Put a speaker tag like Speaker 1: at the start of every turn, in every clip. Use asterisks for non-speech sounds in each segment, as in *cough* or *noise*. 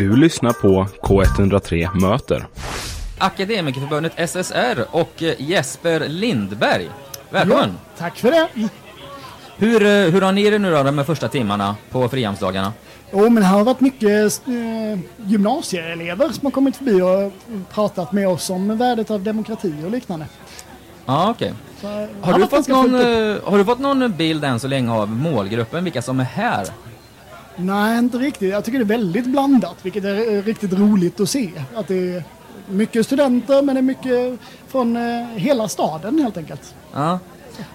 Speaker 1: Du lyssnar på K103 Möter.
Speaker 2: Akademikerförbundet SSR och eh, Jesper Lindberg. Välkommen!
Speaker 3: Ja, tack för det.
Speaker 2: Hur, eh, hur har ni det nu då, de här första timmarna på Frihamnsdagarna?
Speaker 3: Jo, men här har varit mycket eh, gymnasieelever som har kommit förbi och pratat med oss om värdet av demokrati och liknande.
Speaker 2: Ja, okej.
Speaker 3: Så, eh,
Speaker 2: Har,
Speaker 3: det
Speaker 2: du fått någon, eh, har du fått någon bild än så länge av målgruppen, vilka som är här?
Speaker 3: Nej, inte riktigt. Jag tycker det är väldigt blandat, vilket är eh, riktigt roligt att se. Att det är mycket studenter, men det är mycket från eh, hela staden helt enkelt.
Speaker 2: Ja.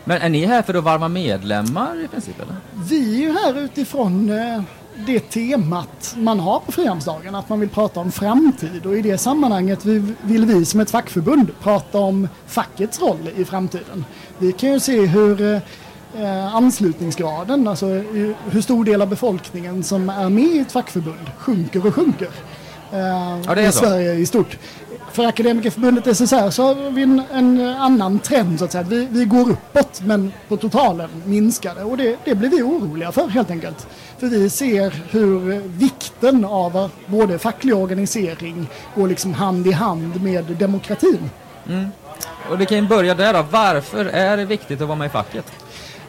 Speaker 2: Men är ni här för att varva medlemmar i princip eller?
Speaker 3: Vi är ju här utifrån eh, det temat man har på Frihamnsdagen, att man vill prata om framtid och i det sammanhanget vi- vill vi som ett fackförbund prata om fackets roll i framtiden. Vi kan ju se hur eh, anslutningsgraden, alltså hur stor del av befolkningen som är med i ett fackförbund sjunker och sjunker. eh,
Speaker 2: Ja, det är
Speaker 3: I
Speaker 2: så.
Speaker 3: Sverige i stort. För Akademikerförbundet SSR så har vi en, en annan trend så att säga. Vi, vi går uppåt men på totalen minskar det och det, det blir vi oroliga för helt enkelt. För vi ser hur vikten av både facklig organisering går liksom hand i hand med demokratin.
Speaker 2: Och vi kan ju börja där då. Varför är det viktigt att vara med i facket?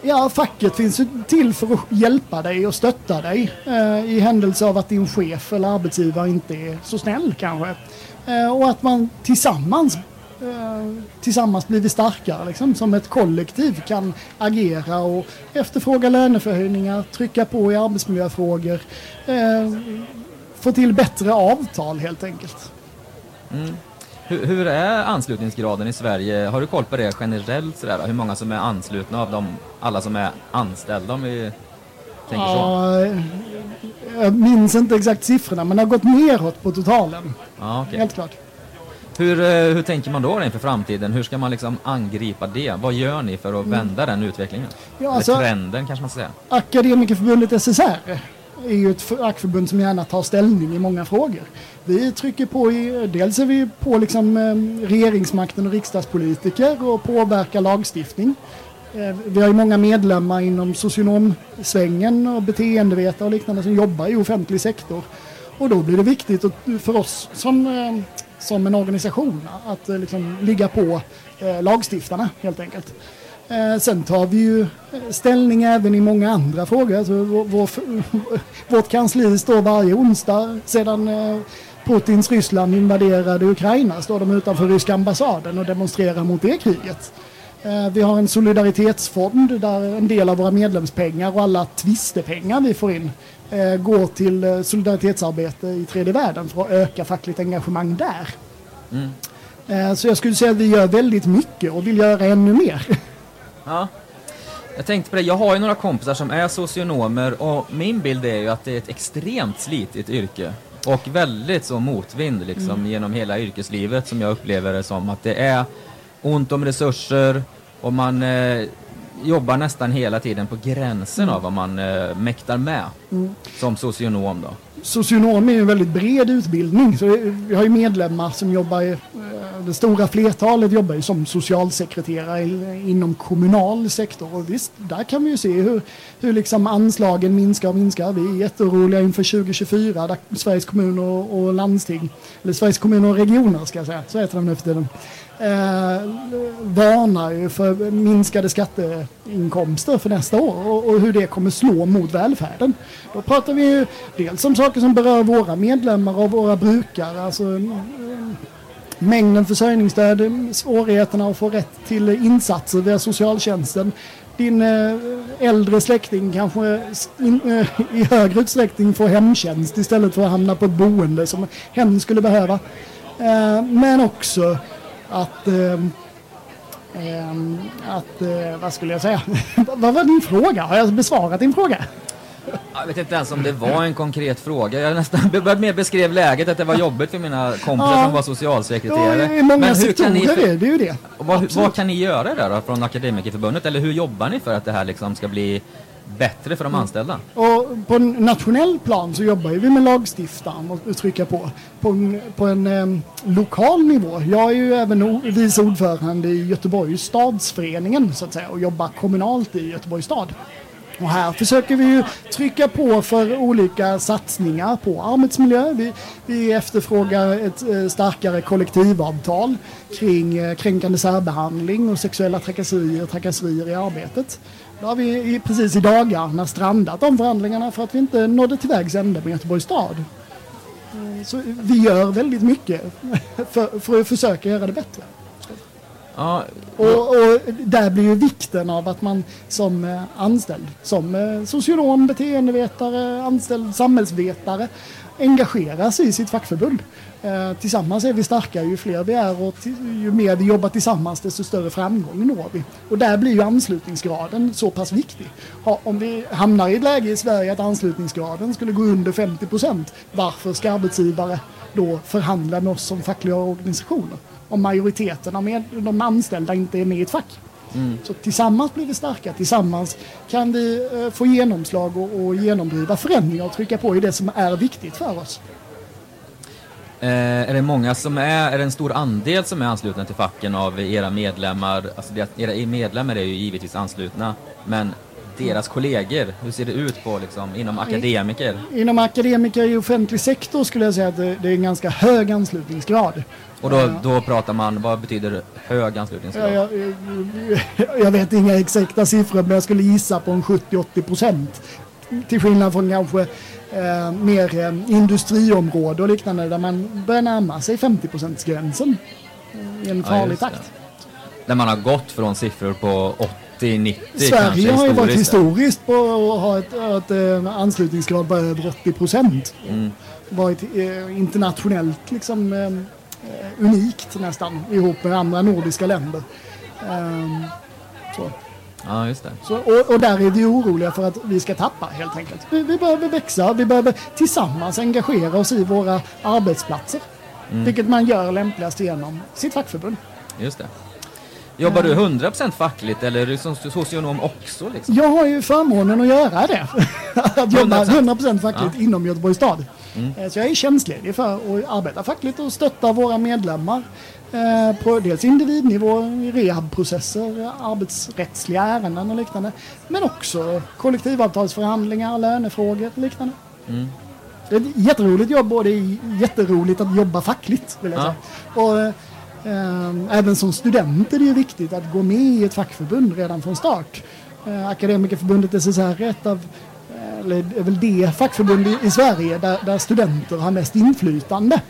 Speaker 3: Ja, facket finns ju till för att hjälpa dig och stötta dig eh, i händelse av att din chef eller arbetsgivare inte är så snäll kanske. Eh, och att man tillsammans eh, tillsammans blir starkare liksom, som ett kollektiv kan agera och efterfråga löneförhöjningar, trycka på i arbetsmiljöfrågor, eh, få till bättre avtal helt enkelt. Mm.
Speaker 2: Hur, hur är anslutningsgraden i Sverige? Har du koll på det generellt sådär? Hur många som är anslutna av de, alla som är anställda om vi tänker?
Speaker 3: Ja, jag minns inte exakt siffrorna men det har gått neråt på totalen.
Speaker 2: Ja, okej.
Speaker 3: Helt klart.
Speaker 2: Hur, eh, hur tänker man då inför framtiden? Hur ska man liksom angripa det? Vad gör ni för att vända den utvecklingen?
Speaker 3: Ja, alltså-
Speaker 2: Eller trenden kanske man ska säga.
Speaker 3: Akademikerförbundet SSR är ju ett fackförbund som gärna tar ställning i många frågor. Vi trycker på, i, dels är vi på liksom, ehm, regeringsmakten och riksdagspolitiker och påverkar lagstiftning. Ehm, vi har ju många medlemmar inom socionomsvängen och beteendevetare och liknande som jobbar i offentlig sektor. Och då blir det viktigt för oss som, ehm, som en organisation att eh, liksom, ligga på eh, lagstiftarna helt enkelt. Eh, sen tar vi ju ställning även i många andra frågor. Alltså, vår, vår, vårt kansli står varje onsdag sedan eh, Putins Ryssland invaderade Ukraina står de utanför ryska ambassaden och demonstrerar mot det kriget. Eh, Vi har en solidaritetsfond där en del av våra medlemspengar och alla tvistepengar vi får in eh, går till eh, solidaritetsarbete i tredje världen för att öka fackligt engagemang där. Eh, Så jag skulle säga att vi gör väldigt mycket och vill göra ännu mer. *laughs*
Speaker 2: Ja. Jag tänkte på det, jag har ju några kompisar som är socionomer och min bild är ju att det är ett extremt slitigt yrke. Och väldigt så motvind liksom genom hela yrkeslivet som jag upplever det som. Att det är ont om resurser och man eh, jobbar nästan hela tiden på gränsen av vad man eh, mäktar med. Som socionom då.
Speaker 3: Socionom är en väldigt bred utbildning. Så vi har ju medlemmar som jobbar, eh, det stora flertalet jobbar ju som socialsekreterare inom kommunal sektor. Och visst, där kan vi ju se hur, hur liksom anslagen minskar och minskar. Vi är jätteoroliga inför 2024 där Sveriges kommuner och, och landsting, eller Sveriges kommuner och regioner ska jag säga, så heter de nu för tiden, eh, varnar ju för minskade skatteinkomster för nästa år och, och hur det kommer slå mot välfärden. Då pratar vi ju dels om saker som berör våra medlemmar och våra brukare, alltså mm, mängden försörjningsstöd, eh, svårigheterna att få rätt till eh, insatser via socialtjänsten. Din eh, äldre släkting kanske i högre utsträckning får hemtjänst istället för att hamna på ett boende som hen skulle behöva. Men också att att, vad skulle jag säga? *laughs* vad var din fråga? Har jag besvarat din fråga?
Speaker 2: Jag vet inte ens om det var en konkret fråga. Jag nästan mer beskrev läget att det var jobbigt för mina kompisar
Speaker 3: Ja.
Speaker 2: som var
Speaker 3: Ja,
Speaker 2: socialsekreterare.
Speaker 3: i många
Speaker 2: Men hur kan ni för-
Speaker 3: är det ju det.
Speaker 2: Vad, vad kan ni göra där då från Akademikerförbundet? Eller hur jobbar ni för att det här liksom ska bli bättre för de anställda?
Speaker 3: Och på en nationell plan så jobbar vi med lagstiftaren och trycka på. På en, på en em, lokal nivå. Jag är ju även vice ordförande i Göteborgs stadsföreningen så att säga och jobbar kommunalt i Göteborgs stad. Och här försöker vi ju trycka på för olika satsningar på arbetsmiljö. Vi, vi efterfrågar ett eh, starkare kollektivavtal kring eh, kränkande särbehandling och sexuella trakasserier och trakasserier i arbetet. Då har vi precis i dagarna strandat de förhandlingarna för att vi inte nådde till vägs ände med Göteborgs stad. Så vi gör väldigt mycket *laughs* för, för att försöka göra det bättre.
Speaker 2: Ja,
Speaker 3: Och, och där blir ju vikten av att man som eh, anställd, som eh, socionom, beteendevetare, anställd samhällsvetare engageras i sitt fackförbund. Eh, tillsammans är vi starka, ju fler vi är och ju mer vi jobbar tillsammans desto större framgång når vi. Och där blir ju anslutningsgraden så pass viktig. Ha, om vi hamnar i ett läge i Sverige att anslutningsgraden skulle gå under 50 procent, varför ska arbetsgivare då förhandla med oss som fackliga organisationer? Om majoriteten av med, de anställda inte är med i ett fack. Så tillsammans blir vi starka, tillsammans kan vi eh, få genomslag och, och genomdriva förändringar och trycka på i det som är viktigt för oss.
Speaker 2: Eh, är det många som är, är det en stor andel som är anslutna till facken av era medlemmar? Alltså era medlemmar är ju givetvis anslutna, men deras kollegor, hur ser det ut på liksom, inom akademiker?
Speaker 3: Inom akademiker i offentlig sektor skulle jag säga att det, det är en ganska hög anslutningsgrad.
Speaker 2: Och då, då pratar man, vad betyder hög anslutningsgrad?
Speaker 3: Jag, jag, jag, jag vet inga exakta siffror men jag skulle gissa på en 70-80 procent. Till skillnad från kanske eh, mer eh, industriområde och liknande där man börjar närma sig 50 gränsen i en
Speaker 2: Ja,
Speaker 3: farlig
Speaker 2: just
Speaker 3: takt.
Speaker 2: det. Där man har gått från siffror på 80-90
Speaker 3: Sverige har ju varit
Speaker 2: historiskt.
Speaker 3: på att ha ett, ett, eh, anslutningsgrad på över 80 procent.
Speaker 2: Mm.
Speaker 3: Varit eh, internationellt liksom eh, eh, unikt nästan ihop med andra nordiska länder. Ehm, så.
Speaker 2: Ja, just det.
Speaker 3: Så, och, och där är vi oroliga för att vi ska tappa helt enkelt. Vi, vi behöver växa, vi behöver tillsammans engagera oss i våra arbetsplatser.
Speaker 2: Mm.
Speaker 3: Vilket man gör lämpligast genom sitt fackförbund.
Speaker 2: Just det. Jobbar du 100% fackligt eller är du som socionom också? Liksom?
Speaker 3: Jag har ju förmånen att göra det. *laughs* att jobba
Speaker 2: 100%.
Speaker 3: 100% fackligt inom Göteborgs stad. Eh, Så jag är tjänstledig för att arbeta fackligt och stötta våra medlemmar eh, på dels individnivå, rehabprocesser, arbetsrättsliga ärenden och liknande. Men också kollektivavtalsförhandlingar, lönefrågor och liknande.
Speaker 2: Mm.
Speaker 3: Det är ett jätteroligt jobb och det är jätteroligt att jobba fackligt. Vill jag
Speaker 2: Ja.
Speaker 3: säga. Och, eh, även som student är det ju viktigt att gå med i ett fackförbund redan från start. Eh, Akademikerförbundet SSR är ett av eh, eller är väl det fackförbund i, Sverige där, där studenter har mest inflytande.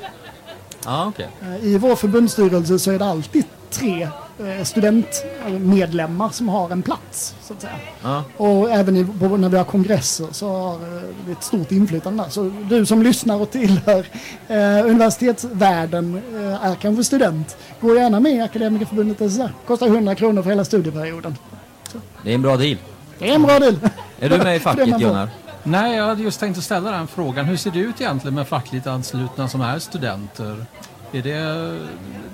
Speaker 2: Ja, okej.
Speaker 3: Eh, I vår förbundsstyrelse så är det alltid tre studentmedlemmar som har en plats. Så att säga.
Speaker 2: Ja.
Speaker 3: Och även i, på, när vi har kongresser så har eh, vi ett stort inflytande där. Så du som lyssnar och tillhör eh, universitetsvärlden eh, är kanske student. Gå gärna med i Akademikerförbundet SSR. Kostar 100 kronor för hela studieperioden.
Speaker 2: Det är en bra deal.
Speaker 3: Det är en bra deal.
Speaker 2: Är du med i *laughs* facket. Gunnar?
Speaker 4: Nej, jag hade just tänkt att ställa den frågan. Hur ser det ut egentligen med fackligt anslutna som är studenter? Är det...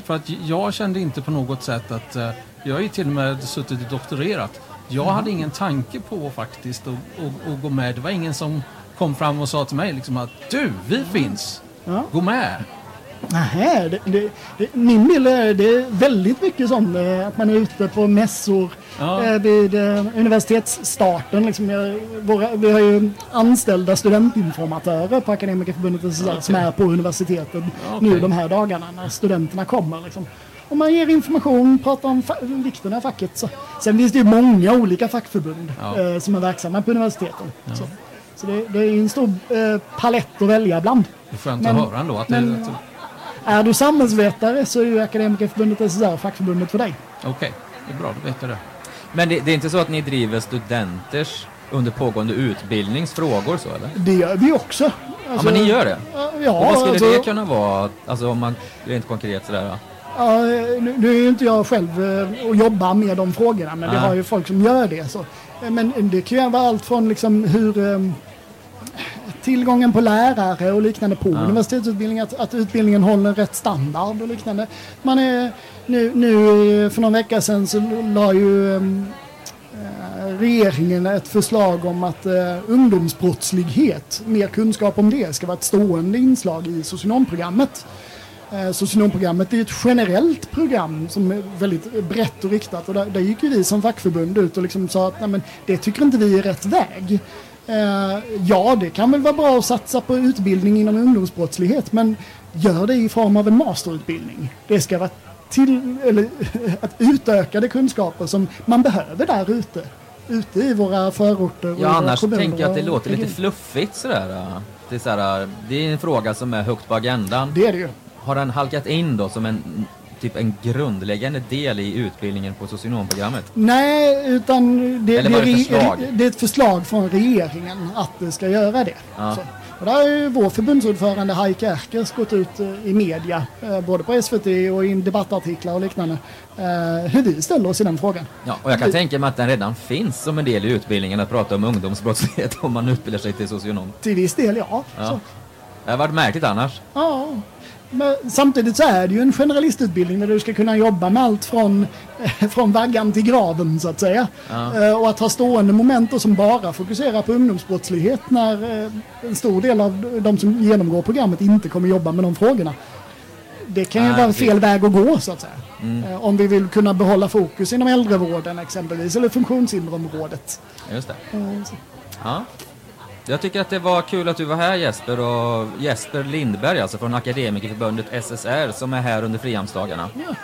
Speaker 4: För att jag kände inte på något sätt att... eh, Jag har ju till och med suttit och doktorerat. Jag hade ingen tanke på faktiskt att, gå med. Det var ingen som kom fram och sa till mig liksom att du, vi finns.
Speaker 3: Ja.
Speaker 4: Gå med.
Speaker 3: Nähä, det, det, det, min bild är det är väldigt mycket sånt eh, att man är ute på mässor
Speaker 4: Ja.
Speaker 3: eh, vid eh, universitetsstarten. Liksom, jag, våra, vi har ju anställda studentinformatörer på Akademikerförbundet SSR som är på universitetet
Speaker 4: Okej.
Speaker 3: nu de här dagarna när studenterna kommer. Liksom. Och man ger information, pratar om vikten av facket. Så. Sen finns det ju många olika fackförbund
Speaker 4: Ja.
Speaker 3: eh, som är verksamma på universiteten. Så, så det, det är en stor eh, palett att välja bland.
Speaker 4: Det är skönt
Speaker 3: Men-
Speaker 4: att höra ändå. Att det,
Speaker 3: men-
Speaker 4: att,
Speaker 3: Är du samhällsvetare så är ju Akademikerförbundet SSR fackförbundet för dig.
Speaker 4: Okej, det är bra. Då vet jag det.
Speaker 2: Men det, det är inte så att ni driver studenters under pågående utbildningsfrågor så eller?
Speaker 3: Det gör vi också.
Speaker 2: ja, men ni gör det?
Speaker 3: Ja,
Speaker 2: Och vad skulle
Speaker 3: alltså,
Speaker 2: det kunna vara? Alltså om man rent konkret sådär. ja.
Speaker 3: ja, nu, nu är ju inte jag själv eh, och jobbar med de frågorna, men vi har ju folk som gör det. Så. Men det kan ju vara allt från liksom hur eh, tillgången på lärare och liknande på
Speaker 2: Ja.
Speaker 3: universitetsutbildning, att, att utbildningen håller rätt standard och liknande. Man är, nu, nu för någon vecka sedan så la ju ehm, eh, regeringen ett förslag om att eh, ungdomsbrottslighet, mer kunskap om det, ska vara ett stående inslag i socionomprogrammet. Eh, socionomprogrammet är ett generellt program som är väldigt brett och riktat och där, där gick ju vi som fackförbund ut och liksom sa att Nej, men det tycker inte vi är rätt väg. Eh, ja, det kan väl vara bra att satsa på utbildning inom ungdomsbrottslighet men gör det i form av en masterutbildning. Det ska vara till, eller, *laughs* att utökade kunskaper som man behöver där ute. Ute i våra förorter och
Speaker 2: Ja, annars
Speaker 3: kommuner
Speaker 2: tänker jag att det låter lite fluffigt sådär. Det är, sådär, det är en fråga som är högt på agendan.
Speaker 3: Det är det ju.
Speaker 2: Har den halkat in då som en, typ en grundläggande del i utbildningen på socionomprogrammet?
Speaker 3: Nej, utan det, det,
Speaker 2: det
Speaker 3: är
Speaker 2: ett förslag?
Speaker 3: det, är ett förslag från regeringen att det ska göra det.
Speaker 2: Ja.
Speaker 3: Och där har ju vår förbundsordförande Heike Erkers gått ut eh, i media, eh, både på SVT och i debattartiklar och liknande, eh, hur vi ställer oss i den frågan.
Speaker 2: Ja, och jag kan tänka mig att den redan finns som en del i utbildningen att prata om ungdomsbrottslighet *laughs* om man utbildar sig till socionom.
Speaker 3: Till viss del, ja.
Speaker 2: Ja.
Speaker 3: Så,
Speaker 2: Det har varit märkligt annars.
Speaker 3: ja. Men samtidigt så är det ju en generalistutbildning där du ska kunna jobba med allt från, från vaggan till graven så att säga.
Speaker 2: Ja.
Speaker 3: Eh, Och att ha stående moment då som bara fokuserar på ungdomsbrottslighet när eh, en stor del av de som genomgår programmet inte kommer jobba med de frågorna. Det kan ju
Speaker 2: Nej,
Speaker 3: vara fel väg att gå så att säga.
Speaker 2: Mm.
Speaker 3: Eh, Om vi vill kunna behålla fokus inom äldrevården exempelvis eller funktionshinderområdet.
Speaker 2: Just det.
Speaker 3: Eh,
Speaker 2: Ja. Jag tycker att det var kul att du var här Jesper och Jesper Lindberg alltså från Akademikerförbundet SSR som är här under Frihamnsdagarna.
Speaker 3: Ja,